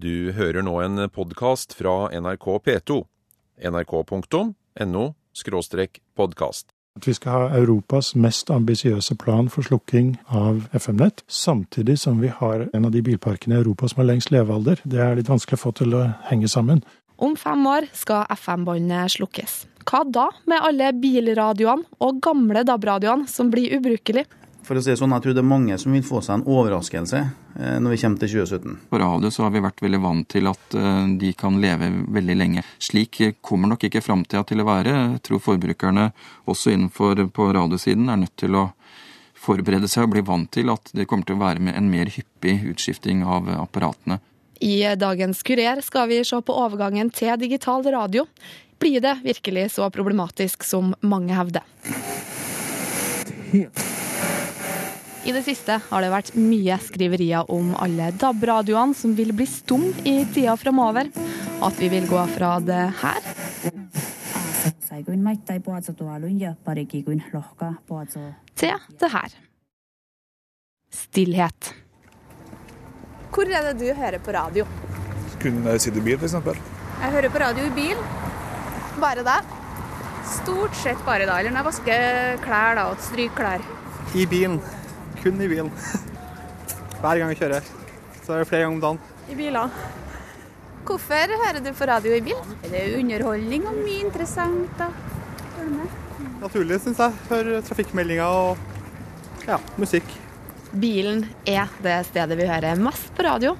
Du hører nå en podkast fra NRK P2. nrk.no podkast. At vi skal ha Europas mest ambisiøse plan for slukking av FM-nett, samtidig som vi har en av de bilparkene i Europa som har lengst levealder. Det er litt vanskelig å få til å henge sammen. Om fem år skal FM-båndet slukkes. Hva da med alle bilradioene og gamle DAB-radioene som blir ubrukelige? For å si det sånn, Jeg tror det er mange som vil få seg en overraskelse eh, når vi kommer til 2017. På radio så har vi vært veldig vant til at eh, de kan leve veldig lenge. Slik kommer nok ikke framtida til å være. Jeg tror forbrukerne også innenfor på radiosiden er nødt til å forberede seg og bli vant til at det kommer til å være med en mer hyppig utskifting av apparatene. I dagens Kurer skal vi se på overgangen til digital radio. Blir det virkelig så problematisk som mange hevder? I det siste har det vært mye skriverier om alle DAB-radioene som vil bli stum i tida framover. At vi vil gå fra det her til det her. Stillhet. Hvor er det du hører på radio? Kun sitter i bil, f.eks. Jeg hører på radio i bil. Bare det? Stort sett bare da. Eller når jeg vasker klær da, og stryker klær. I bilen. Kun i bilen. Hver gang jeg kjører. Så er det flere ganger om dagen. I biler. Hvorfor hører du på radio i bil? Det er underholdning og mye interessant. da. Naturlig, syns jeg. Hører trafikkmeldinger og ja, musikk. Bilen er det stedet vi hører mest på radio.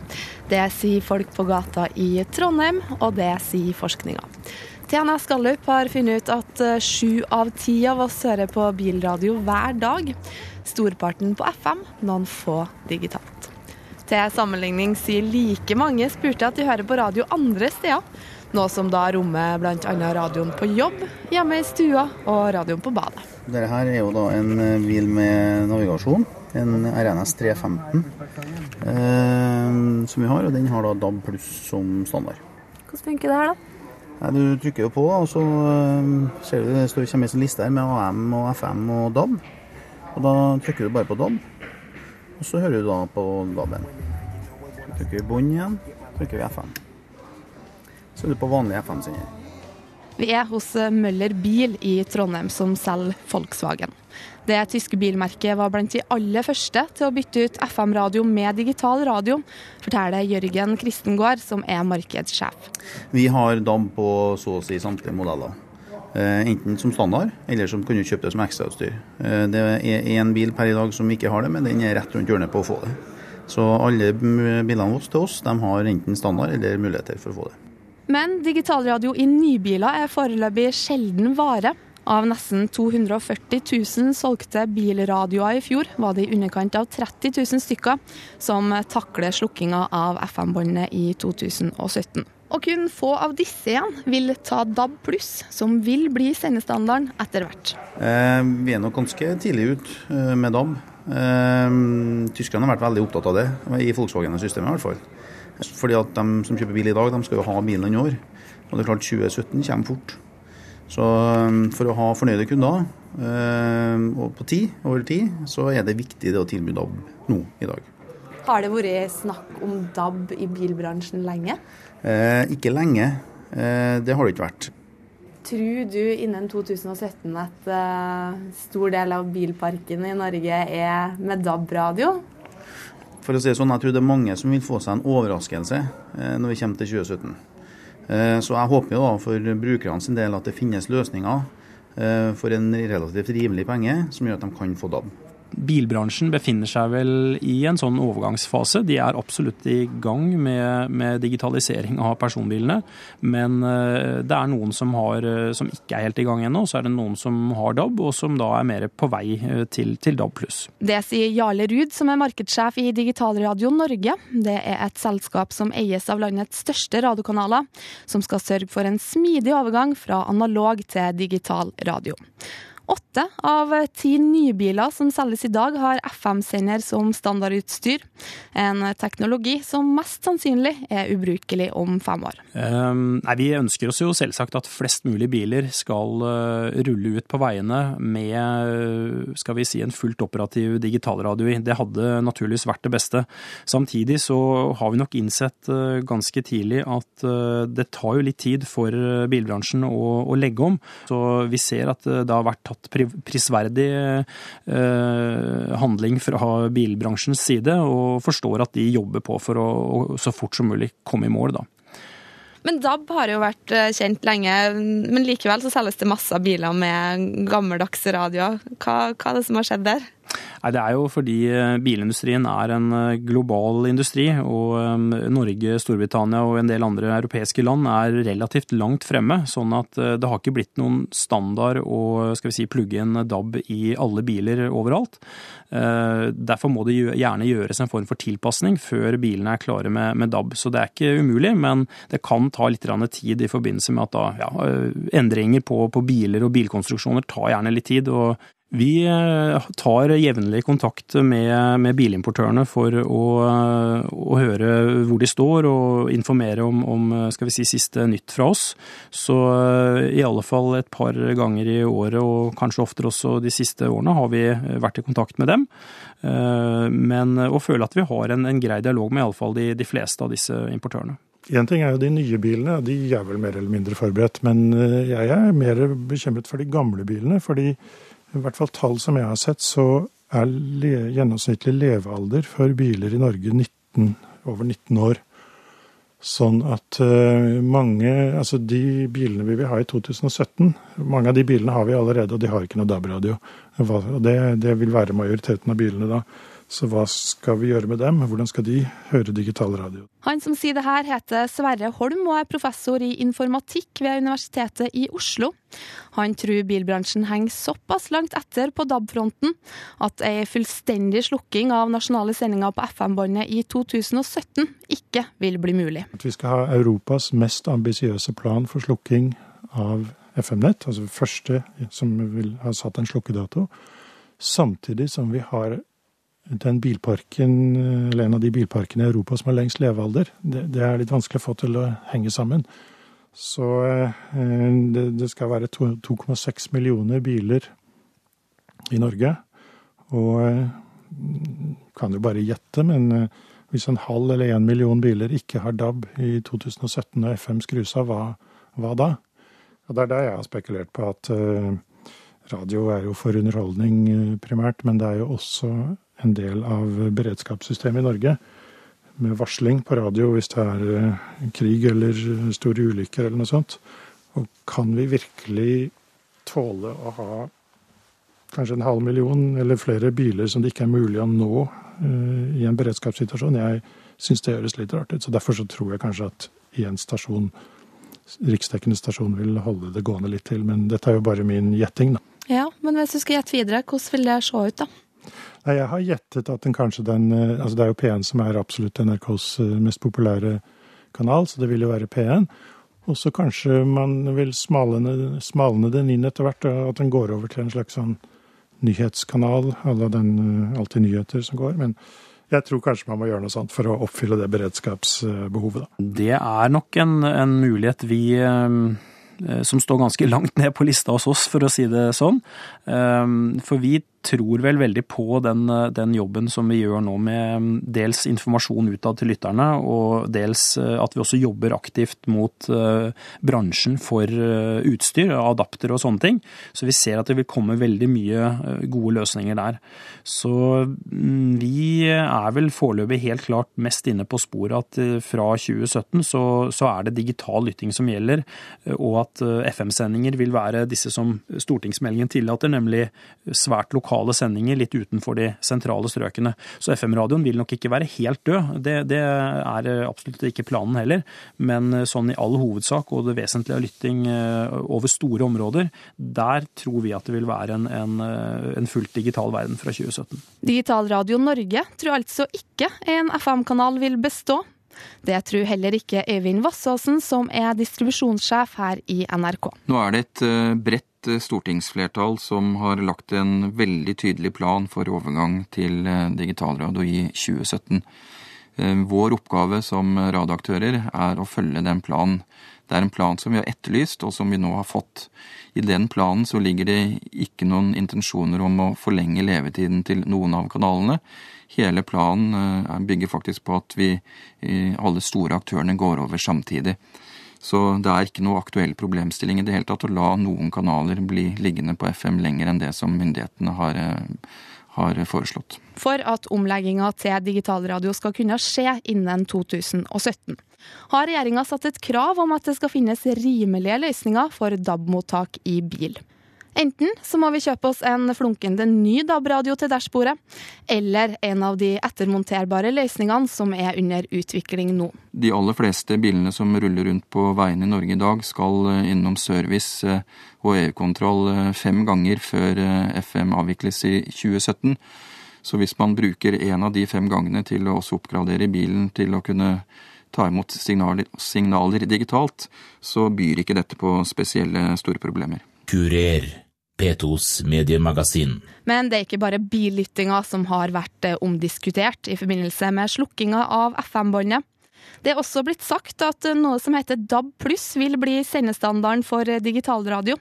Det sier folk på gata i Trondheim, og det sier forskninga. TNS Gallup har funnet ut at sju av ti av oss hører på bilradio hver dag. Storparten på FM, noen få digitalt. Til sammenligning sier like mange spurte at de hører på radio andre steder. Noe som da rommer bl.a. radioen på jobb, hjemme i stua og radioen på badet. Dette her er jo da en bil med navigasjon. En RNS 315 eh, som vi har, og den har da DAB pluss som standard. Hvordan funker det her, da? Nei, du trykker jo på, og så eh, ser du det står, kommer en liste her med AM og FM og DAB. Og da trykker du bare på DAB, og så hører du da på DAB-en. Trykker vi bånd igjen, trykker vi FM. Så er du på vanlig FM-sender. Vi er hos Møller Bil i Trondheim som selger Volkswagen. Det tyske bilmerket var blant de aller første til å bytte ut FM-radio med digital radio, forteller Jørgen Kristengård, som er markedssjef. Vi har DAB på så å si samtlige modeller. Eh, enten som standard, eller som kan du kjøpe det som ekstrautstyr. Eh, det er én bil per i dag som ikke har det, men den er rett rundt hjørnet på å få det. Så alle bilene våre til oss de har enten standard eller muligheter for å få det. Men digitalradio i nybiler er foreløpig sjelden vare. Av nesten 240 000 solgte bilradioer i fjor, var det i underkant av 30 000 stykker som takler slukkinga av FM-båndet i 2017. Og kun få av disse igjen vil ta DAB pluss, som vil bli sendestandarden etter hvert. Eh, vi er nok ganske tidlig ut eh, med DAB. Eh, tyskerne har vært veldig opptatt av det, i Volkswagen-systemet i hvert fall. Fordi at de som kjøper bil i dag, de skal jo ha bilen en år. Og det er klart 2017 kommer fort. Så for å ha fornøyde kunder og på tid, over tid, så er det viktig det å tilby DAB nå i dag. Har det vært snakk om DAB i bilbransjen lenge? Eh, ikke lenge. Eh, det har det ikke vært. Tror du innen 2017 at uh, stor del av bilparken i Norge er med DAB-radio? For å si det sånn, Jeg tror det er mange som vil få seg en overraskelse eh, når vi kommer til 2017. Eh, så jeg håper jo da for brukerne sin del at det finnes løsninger eh, for en relativt rimelig penge som gjør at de kan få DAB. Bilbransjen befinner seg vel i en sånn overgangsfase. De er absolutt i gang med, med digitalisering av personbilene. Men det er noen som, har, som ikke er helt i gang ennå. Så er det noen som har DAB, og som da er mer på vei til, til DAB+. Det sier Jarle Ruud, som er markedssjef i Digitalradio Norge. Det er et selskap som eies av landets største radiokanaler, som skal sørge for en smidig overgang fra analog til digital radio. Åtte av ti nybiler som selges i dag, har FM-sender som standardutstyr. En teknologi som mest sannsynlig er ubrukelig om fem år. Um, nei, Vi ønsker oss jo selvsagt at flest mulig biler skal uh, rulle ut på veiene med skal vi si, en fullt operativ digitalradio i. Det hadde naturligvis vært det beste. Samtidig så har vi nok innsett uh, ganske tidlig at uh, det tar jo litt tid for bilbransjen å, å, legge om. Så vi ser at det har vært tatt prisverdig eh, handling fra bilbransjens side, og forstår at de jobber på for å så fort som mulig komme i mål. da. Men DAB har jo vært eh, kjent lenge, men likevel så selges det masse biler med gammeldagse radioer. Hva, hva er det som har skjedd der? Nei, Det er jo fordi eh, bilindustrien er en eh, global industri, og eh, Norge, Storbritannia og en del andre europeiske land er relativt langt fremme. Sånn at det har ikke blitt noen standard å skal vi si, plugge inn DAB i alle biler overalt. Derfor må det gjerne gjøres en form for tilpasning før bilene er klare med, med DAB. Så det er ikke umulig, men det kan ta litt tid i forbindelse med at da, ja, endringer på, på biler og bilkonstruksjoner tar gjerne litt tid. og vi eh, tar jevnlig kontakt med, med bilimportørene for å, å, høre hvor de står og informere om, om vi si, siste nytt fra oss. Så eh, i alle fall et par ganger i året, og kanskje oftere også de siste årene, har vi vært i kontakt med dem. Eh, men å føle at vi har en, en grei dialog med iallfall de, de fleste av disse importørene. Én ting er jo de nye bilene, de er vel mer eller mindre forberedt. Men jeg er mer bekymret for de gamle bilene. fordi i hvert fall tall som jeg har sett, så er le gjennomsnittlig levealder for biler i Norge 19, over 19 år. Sånn at uh, mange Altså de bilene vi vil ha i 2017, mange av de bilene har vi allerede, og de har ikke noe DAB-radio. Det, det vil være majoriteten av bilene da. Så hva skal vi gjøre med dem? Hvordan skal de høre digital radio? Han som sier det her, heter Sverre Holm og er professor i informatikk ved Universitetet i Oslo. Han tror bilbransjen henger såpass langt etter på DAB-fronten at ei fullstendig slukking av nasjonale sendinger på FM-båndet i 2017 ikke vil bli mulig. At vi skal ha Europas mest ambisiøse plan for slukking av FM-nett, altså første som vil ha satt en slukkedato, samtidig som vi har den bilparken, eller en av de bilparkene i Europa som har lengst levealder. Det, det er litt vanskelig å få til å henge sammen. Så eh, det, det skal være 2,6 millioner biler i Norge. Og eh, kan jo bare gjette, men eh, hvis en halv eller en million biler ikke har DAB i 2017 og FM skrus av, hva, hva, da? Og det er der jeg har spekulert på at radio er jo for underholdning primært, men det er jo også en del av beredskapssystemet i Norge. Med varsling på radio hvis det er eh, krig eller store ulykker eller noe sånt. Og kan vi virkelig tåle å ha kanskje en halv million eller flere biler som det ikke er mulig å nå uh, i en beredskapssituasjon? Jeg syns det høres litt rart ut. Så derfor så tror jeg kanskje at én stasjon, riksdekkende stasjon, vil holde det gående litt til. Men dette er jo bare min gjetting, da. Ja, men hvis du skal gjette videre, hvordan vil det se ut, da? Nei, jeg har gjettet at den kanskje den eh, Altså det er jo P1 som er absolutt NRKs eh, mest populære kanal, så det vil jo være P1. Og så kanskje man vil smalne, smalne den inn etter hvert, at den går over til en slags sånn nyhetskanal à la den eh, Alltid nyheter som går. Men jeg tror kanskje man må gjøre noe sånt for å oppfylle det beredskapsbehovet, da. Det er nok en, en mulighet vi som står ganske langt ned på lista hos oss, for å si det sånn. For vi tror vel veldig på den, den, jobben som vi gjør nå med mm, dels informasjon utad til lytterne, og dels eh, at vi også jobber aktivt mot uh, bransjen for utstyr, adapter og sånne ting. Så vi ser at det vil komme veldig mye gode løsninger der. Så um, vi er vel foreløpig helt klart mest inne på sporet at fra 2017 så, så, er det digital lytting som gjelder, og at FM-sendinger vil være disse som stortingsmeldingen tillater, nemlig svært lokale lokale sendinger litt utenfor de sentrale strøkene. Så FM-radioen vil nok ikke være helt død, det, det, er absolutt ikke planen heller. Men sånn i all hovedsak, og det vesentlige av lytting eh, over store områder, der tror vi at det vil være en, en, eh, en fullt digital verden fra 2017. Digitalradio Norge tror altså ikke en FM-kanal vil bestå. Det tror heller ikke Øyvind Vassåsen, som er distribusjonssjef her i NRK. Nå er det et eh, bredt et eh, stortingsflertall som har lagt en veldig tydelig plan for overgang til eh, digitalradio i 2017. Eh, vår oppgave som radioaktører er å følge den planen. Det er en plan som vi har etterlyst, og som vi nå har fått. I den planen så ligger det ikke noen intensjoner om å forlenge levetiden til noen av kanalene. Hele planen bygger faktisk på at vi, alle store aktørene, går over samtidig. Så det er ikke noe aktuell problemstilling i det hele tatt å la noen kanaler bli liggende på FM lenger enn det som myndighetene har, eh, har foreslått. For at omlegginga til digitalradio skal kunne skje innen 2017, har regjeringa satt et krav om at det skal finnes rimelige løsninger for DAB-mottak i bil. Enten så må vi kjøpe oss en flunkende ny DAB-radio til dashbordet, eller en av de ettermonterbare løsningene som er under utvikling nå. De aller fleste bilene som ruller rundt på veiene i Norge i dag, skal eh, innom service eh, og EU-kontroll eh, fem ganger før FM avvikles i 2017. Så hvis man bruker en av de fem gangene til å også oppgradere bilen til å kunne ta imot signaler, signaler digitalt, så byr ikke dette på spesielle store problemer. Kurer. P2s mediemagasin. Men det er ikke bare billyttinga som har vært eh, omdiskutert i forbindelse med slukkinga av FM-båndet. Det er også blitt sagt at noe som heter DAB pluss vil bli sendestandarden for digitalradio.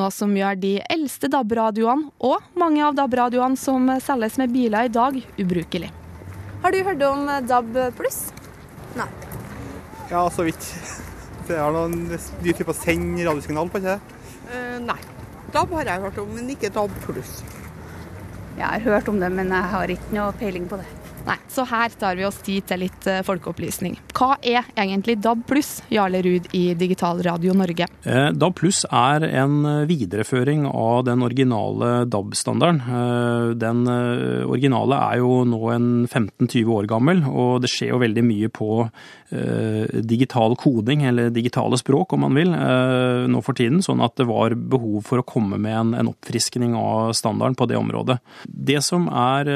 Noe som gjør de eldste DAB-radioene, og mange av DAB-radioene som selges med biler i dag, ubrukelig. Har du hørt om DAB pluss? Nei. Ja, så vidt. Det er noen ny type send radiosignal på, ikke Uh, nei. DAB har jeg hørt om, men ikke DAB pluss. Jeg har hørt om det, men jeg har ikke noe peiling på det. Nei, så her tar vi oss tid til litt eh, folkeopplysning. Hva er egentlig DAB pluss, Jarle Ruud i Digital Radio Norge? Eh, DAB pluss er en videreføring av den originale DAB-standarden. Eh, den originale er jo nå en 15-20 år gammel, og det skjer jo veldig mye på digital koding, eller digitale språk om man vil, nå for tiden. Sånn at det var behov for å komme med en, en oppfriskning av standarden på det området. Det som er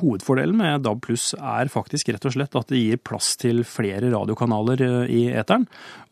hovedfordelen med DAB pluss pluss er faktisk rett og slett at det gir plass til flere radiokanaler eh, i eteren.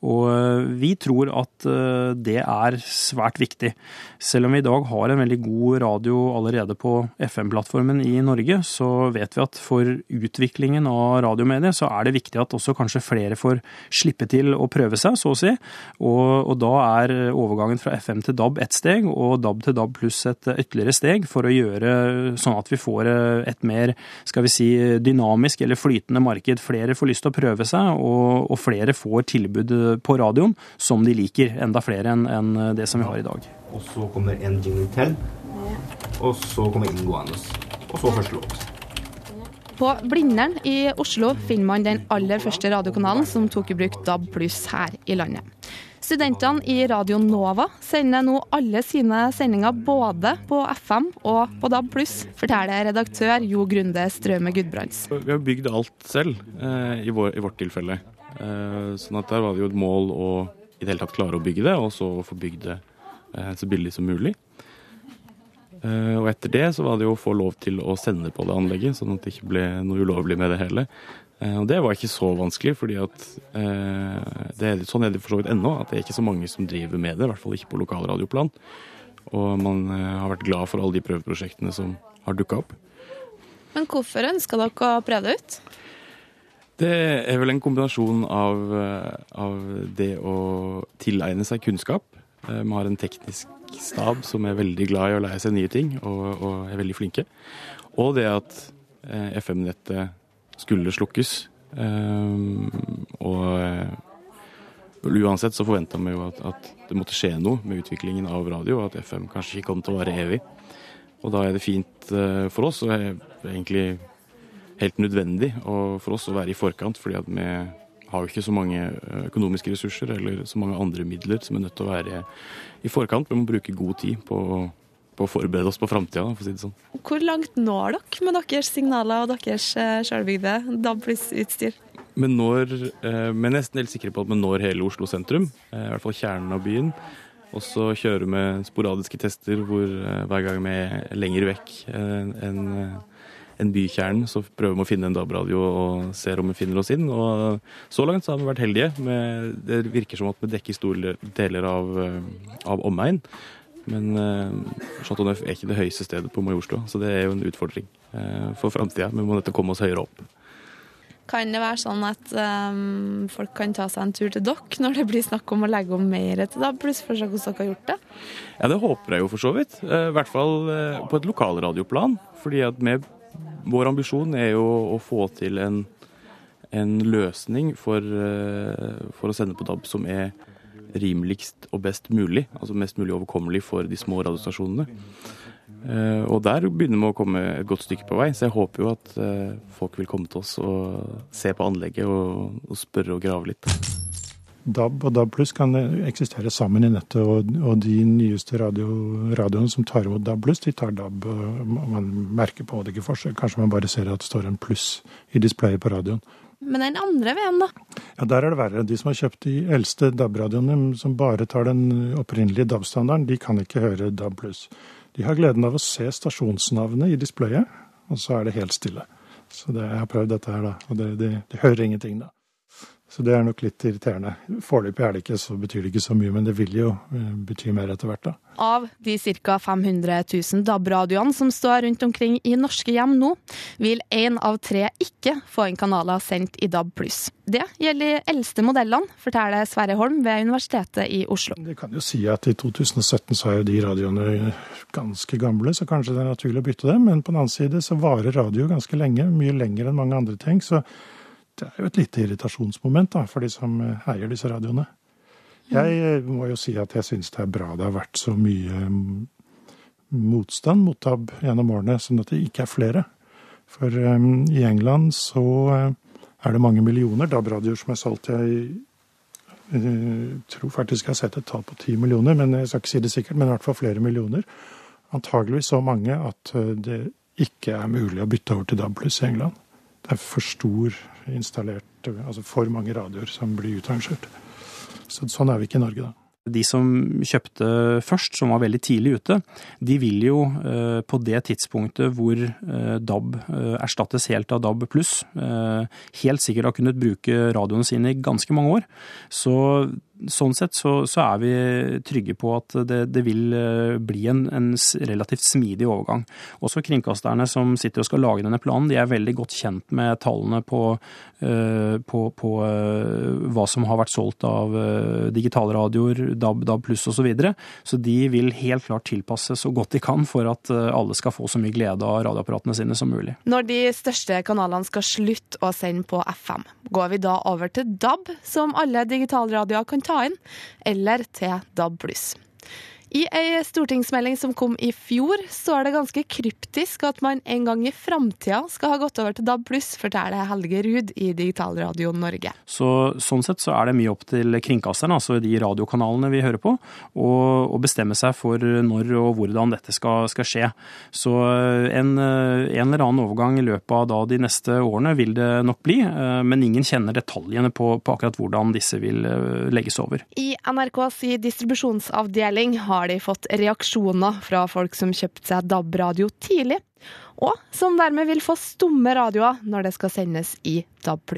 Og eh, vi tror at eh, det er svært viktig. Selv om vi i dag har en veldig god radio allerede på FM-plattformen i Norge, så vet vi at for utviklingen av radiomediet så er det viktig at også kanskje flere får slippe til å prøve seg, så å si. Og, og da er overgangen fra FM til DAB ett steg, og DAB til DAB pluss et ytterligere steg for å gjøre sånn at vi får et mer, skal vi si, dynamisk eller flytende marked. Flere får lyst til å prøve seg, og, og flere får tilbud på radioen som de liker. Enda flere enn en det som vi har i dag. Og så kommer en jingle til. Og så kommer inngående. Og så første låt. På Blindern i Oslo finner man den aller første radiokanalen som tok i bruk DAB pluss her i landet. Studentene i Radio Nova sender nå alle sine sendinger både på FM og på DAB+, forteller redaktør Jo Grunde Strømme Gudbrands. Vi har bygd alt selv, eh, i, vår, i, vårt tilfelle. Eh, sånn at der var det jo et mål å i det hele tatt klare å bygge det, og så få bygd det eh, så billig som mulig. Og etter det så var det jo å få lov til å sende på det anlegget, sånn at det ikke ble noe ulovlig med det hele. Eh, og det var ikke så vanskelig, fordi at eh, det, sånn er det for så vidt ennå. At det er ikke så mange som driver med det, i hvert fall ikke på lokalradioplan. Og man eh, har vært glad for alle de prøveprosjektene som har dukka opp. Men hvorfor ønska dere å prøve det ut? Det er vel en kombinasjon av, av det å tilegne seg kunnskap. Vi har en teknisk stab som er veldig glad i å lære seg nye ting, og, og er veldig flinke. Og det at FM-nettet skulle slukkes. Ehm, og eh, uansett så forventa vi jo at, at, det måtte skje noe med utviklingen av radio, og at FM kanskje ikke kom til å vare evig. Og da er det fint eh, for oss, og er egentlig helt nødvendig for oss å være i forkant, fordi at vi har jo ikke så mange eh, økonomiske ressurser eller så mange andre midler som er nødt til å være i forkant. Vi må bruke god tid på på å forberede oss på framtida, for å si det sånn. Hvor langt når dere med deres signaler og deres eh, sjølbygde DAB pluss-utstyr? Vi når, eh, er nesten helt sikre på at vi når hele Oslo sentrum, eh, i hvert fall kjernen av byen. Og så kjører vi sporadiske tester hvor hver gang vi er lenger vekk enn en bykjernen, så prøver vi å finne en DAB-radio og ser om vi finner oss inn. Og så langt så har vi vært heldige. det virker som at vi dekker store deler av, av omegn. Men eh, Chateau Neuf er ikke det høyeste stedet på Majorstua, så det er jo en utfordring eh, for framtida. Vi må nødt til å komme oss høyere opp. Kan det være sånn at um, folk kan ta seg en tur til dere når det blir snakk om å legge om mer til da, pluss for å se hvordan dere har gjort det? Ja, det håper jeg jo for så vidt. Eh, I hvert fall eh, på et lokalradioplan. Fordi at med, vår ambisjon er jo å få til en, en løsning for, for å sende på DAB som er rimeligst og best mulig. Altså mest mulig overkommelig for de små radiostasjonene. Eh, Og der begynner vi å komme et godt stykke på vei, så jeg håper jo at eh, folk vil komme til oss og se på anlegget og, og spørre og grave litt. DAB og DAB pluss kan eksistere sammen i nettet, og, og de nyeste radio, radioene som tar imot DAB pluss, de tar DAB. og Man merker på det ikke forskjell. Kanskje man bare ser at det står en pluss i displayet på radioen. Men den andre veien, da? Ja, Der er det verre. De som har kjøpt de eldste DAB-radioene, som bare tar den opprinnelige DAB-standarden, de kan ikke høre DAB. De har gleden av å se stasjonsnavnet i displayet, og så er det helt stille. Så det, jeg har prøvd dette her, da, og det, de, de hører ingenting da. Så det er nok litt irriterende. Foreløpig er det ikke, så betyr det ikke så mye, men det vil jo eh, bety mer etter hvert, da. Av de ca. 500 000 DAB-radioene som står rundt omkring i norske hjem nå, vil én av tre ikke få inn kanaler sendt i DAB+. Det gjelder de eldste modellene, forteller Sverre Holm ved Universitetet i Oslo. Det kan jo si at i 2017 så er jo de radioene ganske gamle, så kanskje det er naturlig å bytte dem. Men på den annen side så varer radio ganske lenge, mye lenger enn mange andre ting. Så det er jo et lite irritasjonsmoment da, for de som eh, eier disse radioene. Jeg eh, må jo si at jeg syns det er bra det har vært så mye mm, motstand mot DAB gjennom årene, sånn at det ikke er flere. For um, i England så er det mange millioner DAB-radioer som er solgt. Jeg uh, tror faktisk jeg har sett et tall på ti millioner, men jeg skal ikke si det sikkert, men i hvert fall flere millioner. Antageligvis så mange at det ikke er mulig å bytte over til DAB pluss i England. Det er for stor installert, altså for mange radioer som blir utrangert. Så sånn er vi ikke i Norge, da. De som kjøpte først, som var veldig tidlig ute, de vil jo eh, på det tidspunktet hvor eh, DAB eh, erstattes helt av DAB pluss, helt sikkert ha kunnet bruke radioene sine i ganske mange år. Så sånn sett så, så er vi trygge på at det, det vil eh, bli en, en relativt smidig overgang. Også kringkasterne som sitter og skal lage denne planen, de er veldig godt kjent med tallene på, eh, på, på eh, hva som har vært solgt av digitalradioer, DAB, DAB pluss osv. Så, videre. så de vil helt klart tilpasse så godt de kan for at alle skal få så mye glede av radioapparatene sine som mulig. Når de største kanalene skal slutte å sende på FM, går vi da over til DAB, som alle digitalradioer kan ta inn, eller til DAB+. I ei stortingsmelding som kom i fjor, så er det ganske kryptisk at man en gang i framtida skal ha gått over til DAB+, forteller Helge Ruud i Digitalradio Norge. Så, sånn sett så er det mye opp til kringkasteren, altså de radiokanalene vi hører på, å bestemme seg for når og hvordan dette skal, skal skje. Så en, en eller annen overgang i løpet av de neste årene vil det nok bli, eh, men ingen kjenner detaljene på, på akkurat hvordan disse vil eh, legges over. I NRKs distribusjonsavdeling har de fått reaksjoner fra folk som kjøpte seg DAB-radio tidlig, og som dermed vil få stumme radioer når det skal sendes i DAB+.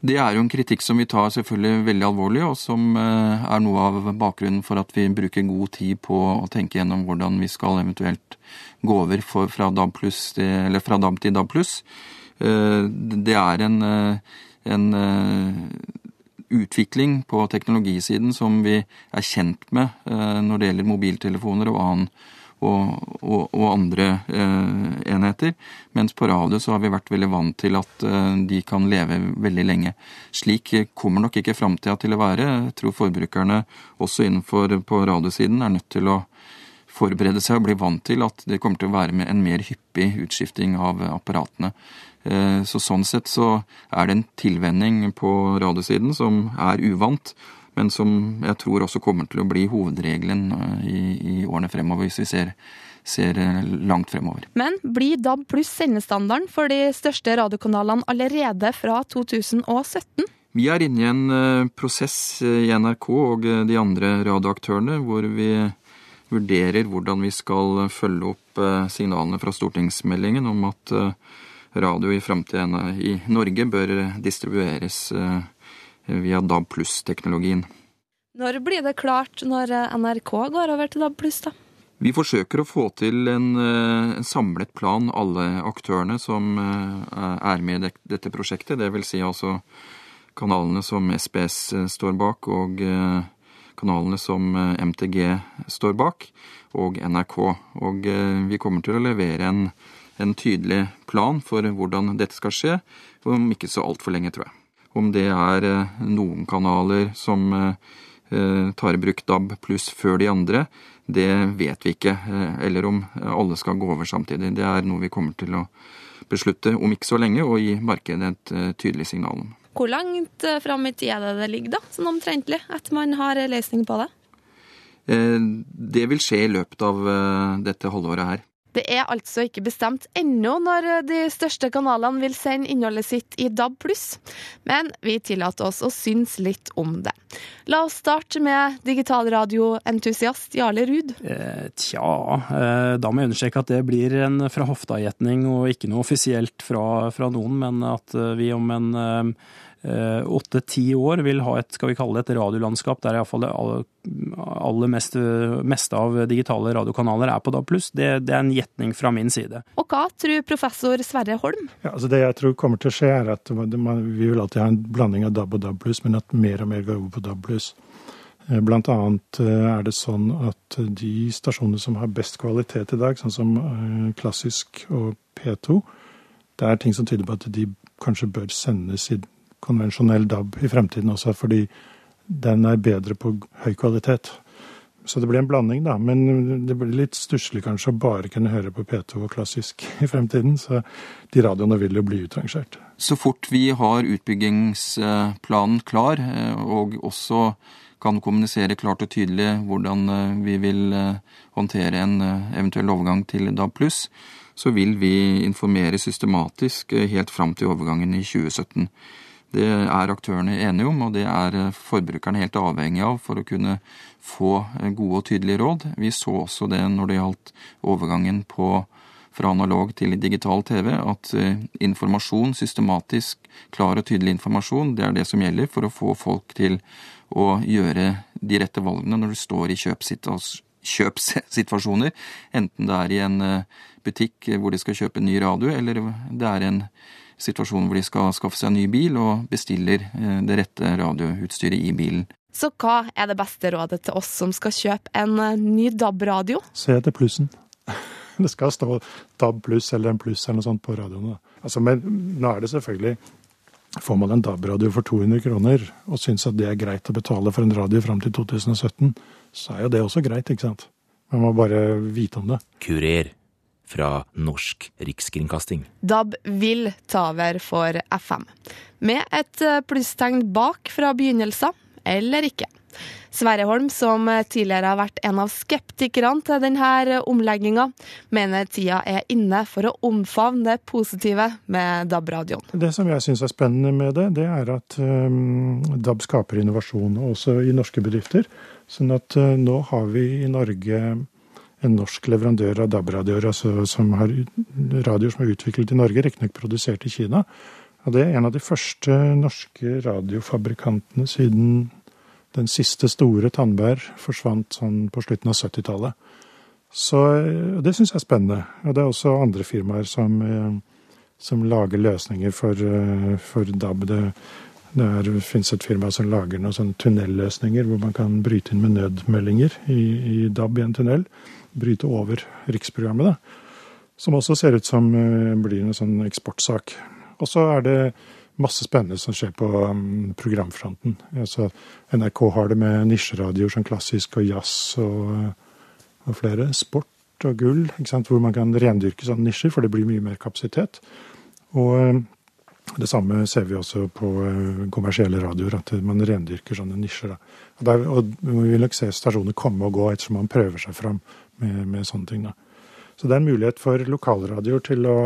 Det er jo en kritikk som vi tar selvfølgelig veldig alvorlig, og som eh, er noe av bakgrunnen for at vi bruker god tid på å tenke gjennom hvordan vi skal eventuelt gå over fra, DAB til, fra DAB til DAB. Eh, Det er en, eh, en utvikling på teknologisiden som vi er kjent med eh, når det gjelder mobiltelefoner og annen og, og, og andre eh, enheter. Mens på radio så har vi vært veldig vant til at eh, de kan leve veldig lenge. Slik kommer nok ikke framtida til å være. Jeg tror forbrukerne også innenfor på radiosiden er nødt til å forberede seg og bli vant til at det kommer til å være en mer hyppig utskifting av apparatene. Eh, Så sånn sett så er det en tilvenning på radiosiden som er uvant, men som jeg tror også kommer til å bli hovedregelen eh, i, i årene fremover, hvis vi ser, ser eh, langt fremover. Men blir DAB pluss sendestandarden for de største radiokanalene allerede fra 2017? Vi er inne i en prosess i NRK og de andre radioaktørene hvor vi vurderer hvordan vi skal følge opp signalene fra stortingsmeldingen om at radio i framtiden i Norge bør distribueres eh, via DAB pluss-teknologien. Når blir det klart når NRK går over til DAB pluss, da? Vi forsøker å få til en, eh, en, samlet plan, alle aktørene som er med i dette prosjektet. Det vil si altså kanalene som SBS står bak, og kanalene som MTG står bak, og NRK. Og vi kommer til å levere en, en tydelig plan for hvordan dette skal skje, om ikke så altfor lenge, tror jeg. Om det er noen kanaler som tar i bruk DAB pluss før de andre, det vet vi ikke. Eh, eller om alle skal gå over samtidig. Det er noe vi kommer til å beslutte om ikke så lenge, og gi markedet et eh, tydelig signal om. Hvor langt eh, fram i tid er det det ligger, da, sånn omtrentlig, at man har løsning på det? Det vil skje i løpet av dette halvåret her. Det er altså ikke bestemt ennå når de største kanalene vil sende innholdet sitt i DAB+, men vi tillater oss å synes litt om det. La oss starte med digitalradioentusiast Jarle Ruud. Eh, tja, eh, da må jeg understreke at det blir en fra hofta-gjetning og ikke noe offisielt fra, fra, noen, men at eh, vi om en eh, Eh, åtte-ti år vil ha et skal vi kalle det et radiolandskap der iallfall aller, meste, meste, av digitale radiokanaler er på DAB+. Det, det er en gjetning fra min side. Og hva tror professor Sverre Holm? Ja, altså det jeg tror kommer til å skje, er at man, vi vil alltid ha en blanding av DAB og DAB+, men at mer og mer går over på DAB+. Eh, blant annet eh, er det sånn at de stasjonene som har best kvalitet i dag, sånn som klassisk og P2, det er ting som tyder på at de kanskje bør sendes i konvensjonell DAB i fremtiden også, fordi den er bedre på høy kvalitet. Så det blir en blanding, da. Men det blir litt stusslig kanskje å bare kunne høre på P2 og klassisk i fremtiden. Så de radioene vil jo bli utrangert. Så fort vi har utbyggingsplanen klar, eh, og også kan kommunisere klart og tydelig hvordan eh, vi vil eh, håndtere en eventuell overgang til DAB+, så vil vi informere systematisk helt fram til overgangen i 2017. Det er aktørene enige om, og det er eh, forbrukerne helt avhengig av for å kunne få eh, gode og tydelige råd. Vi så også det når det gjaldt overgangen på, fra analog til digital TV, at eh, informasjon, systematisk, klar og tydelig informasjon, det er det som gjelder for å få folk til å gjøre de rette valgene når du står i kjøpssituasjoner, enten det er i en butikk hvor de skal kjøpe en ny radio, eller det er en situasjon hvor de skal skaffe seg en ny bil og bestiller eh, det rette radioutstyret i bilen. Så hva er det beste rådet til oss som skal kjøpe en eh, ny DAB-radio? Se etter plussen. Det skal stå DAB pluss eller en pluss eller noe sånt på radioene. Altså, men nå er det selvfølgelig Får man en DAB-radio for 200 kroner og syns at det er greit å betale for en radio fram til 2017, så er jo det også greit, ikke sant? Man må bare vite om det. Kurer fra Norsk Rikskringkasting. DAB vil ta over for FM, med et eh, plusstegn bak fra begynnelsen, eller ikke. Sverre Holm, som tidligere har vært en av skeptikerne til denne omlegginga, mener tida er inne for å omfavne det positive med DAB-radioen. Det som jeg syns er spennende med det, det er at um, DAB skaper innovasjon, også i norske bedrifter. Sånn at uh, nå har vi i Norge en norsk leverandør av DAB-radioer, altså som har radioer som er utviklet i Norge, riktignok produsert i Kina. Og det er en av de første norske radiofabrikantene siden den siste store Tandberg forsvant sånn på slutten av 70-tallet. Så det syns jeg er spennende. Og det er også andre firmaer som, eh, som lager løsninger for, eh, for DAB. Det, det fins et firma som lager noen sånne tunnelløsninger hvor man kan bryte inn med nødmeldinger i, i DAB i en tunnel bryte over riksprogrammet. Da. Som også ser ut som uh, blir en sånn eksportsak. Og så er det masse spennende som skjer på um, programfronten. Altså, NRK har det med nisjeradioer som klassisk og jazz og, og, flere. Sport og gull, hvor man kan rendyrke sånne nisjer, for det blir mye mer kapasitet. Og um, det samme ser vi også på uh, kommersielle radioer, at man rendyrker sånne nisjer. Og, der, og vi vil nok se stasjoner komme og gå ettersom man prøver seg fram med, med, sånne ting. Da. Så det er en mulighet for lokalradioer til å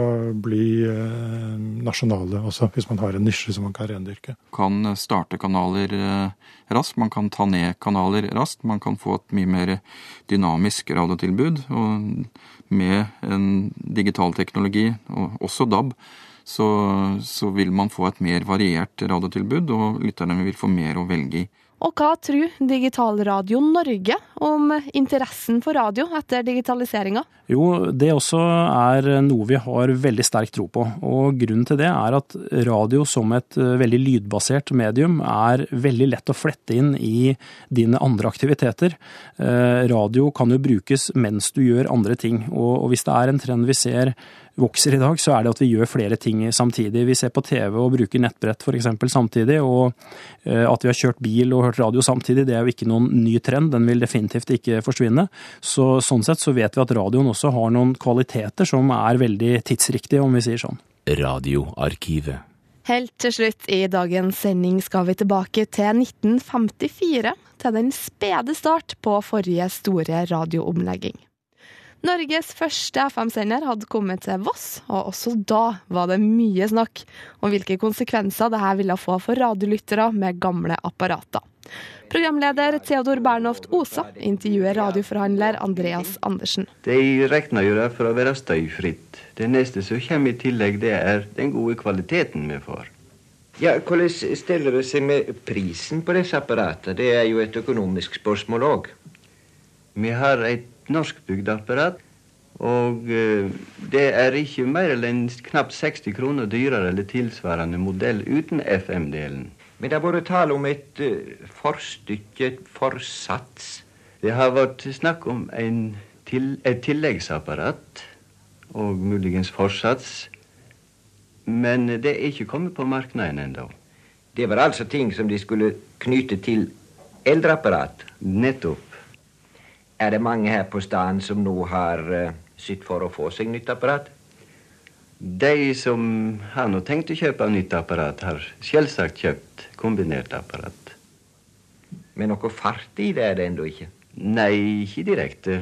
bli eh, nasjonale også, hvis man har en nisje som man kan rendyrke. Kan starte kanaler eh, raskt, man kan ta ned kanaler raskt. Man kan få et mye mer dynamisk radiotilbud. Og med en digital teknologi, og også DAB, så, så vil man få et mer variert radiotilbud, og lytterne vil få mer å velge i. Og hva tror Digitalradio Norge om interessen for radio etter digitaliseringa? Jo, det også er noe vi har veldig sterk tro på. Og grunnen til det er at radio som et eh, veldig lydbasert medium er veldig lett å flette inn i dine andre aktiviteter. Eh, radio kan jo brukes mens du gjør andre ting. Og hvis det er en trend vi ser vokser i dag, så er det at vi gjør flere ting samtidig. Vi ser på TV og bruker nettbrett f.eks. samtidig, og eh, at vi har kjørt bil og hørt radio samtidig, det er jo ikke noen ny trend. Den vil definitivt ikke forsvinne. Så sånn sett så vet vi at radioen også har noen kvaliteter som er veldig tidsriktige, om vi sier sånn. Radioarkivet. Helt til slutt i dagens sending skal vi tilbake til 1954, til den spede start på forrige store radioomlegging. Norges første FM-sender hadde kommet til Voss, og også da var det mye snakk om hvilke konsekvenser dette ville få for radiolyttere med gamle apparater. Programleder Theodor Bernhoft Osa intervjuer radioforhandler Andreas Andersen. De regner jo det for å være støyfritt. Det neste som kommer i tillegg, det er den gode kvaliteten vi får. Ja, Hvordan stiller det seg med prisen på disse apparatene? Det er jo et økonomisk spørsmål òg. Vi har et norskbygd bygdeapparat. Og eh, det er ikke mer enn knapt 60 kroner dyrere eller tilsvarende modell uten FM-delen. Men det har vært tale om et uh, forstykke, et forsats? Det har vært snakk om til, et tilleggsapparat og muligens forsats. Men det er ikke kommet på markedet ennå. Det var altså ting som de skulle knytte til eldreapparat? Nettopp. Er det mange her på staden som nå har uh, sitt for å få seg nytt apparat? De som har nå tenkt å kjøpe nytt apparat, har selvsagt kjøpt kombinert apparat. Men noe fart i det er det ennå ikke? Nei, ikke direkte.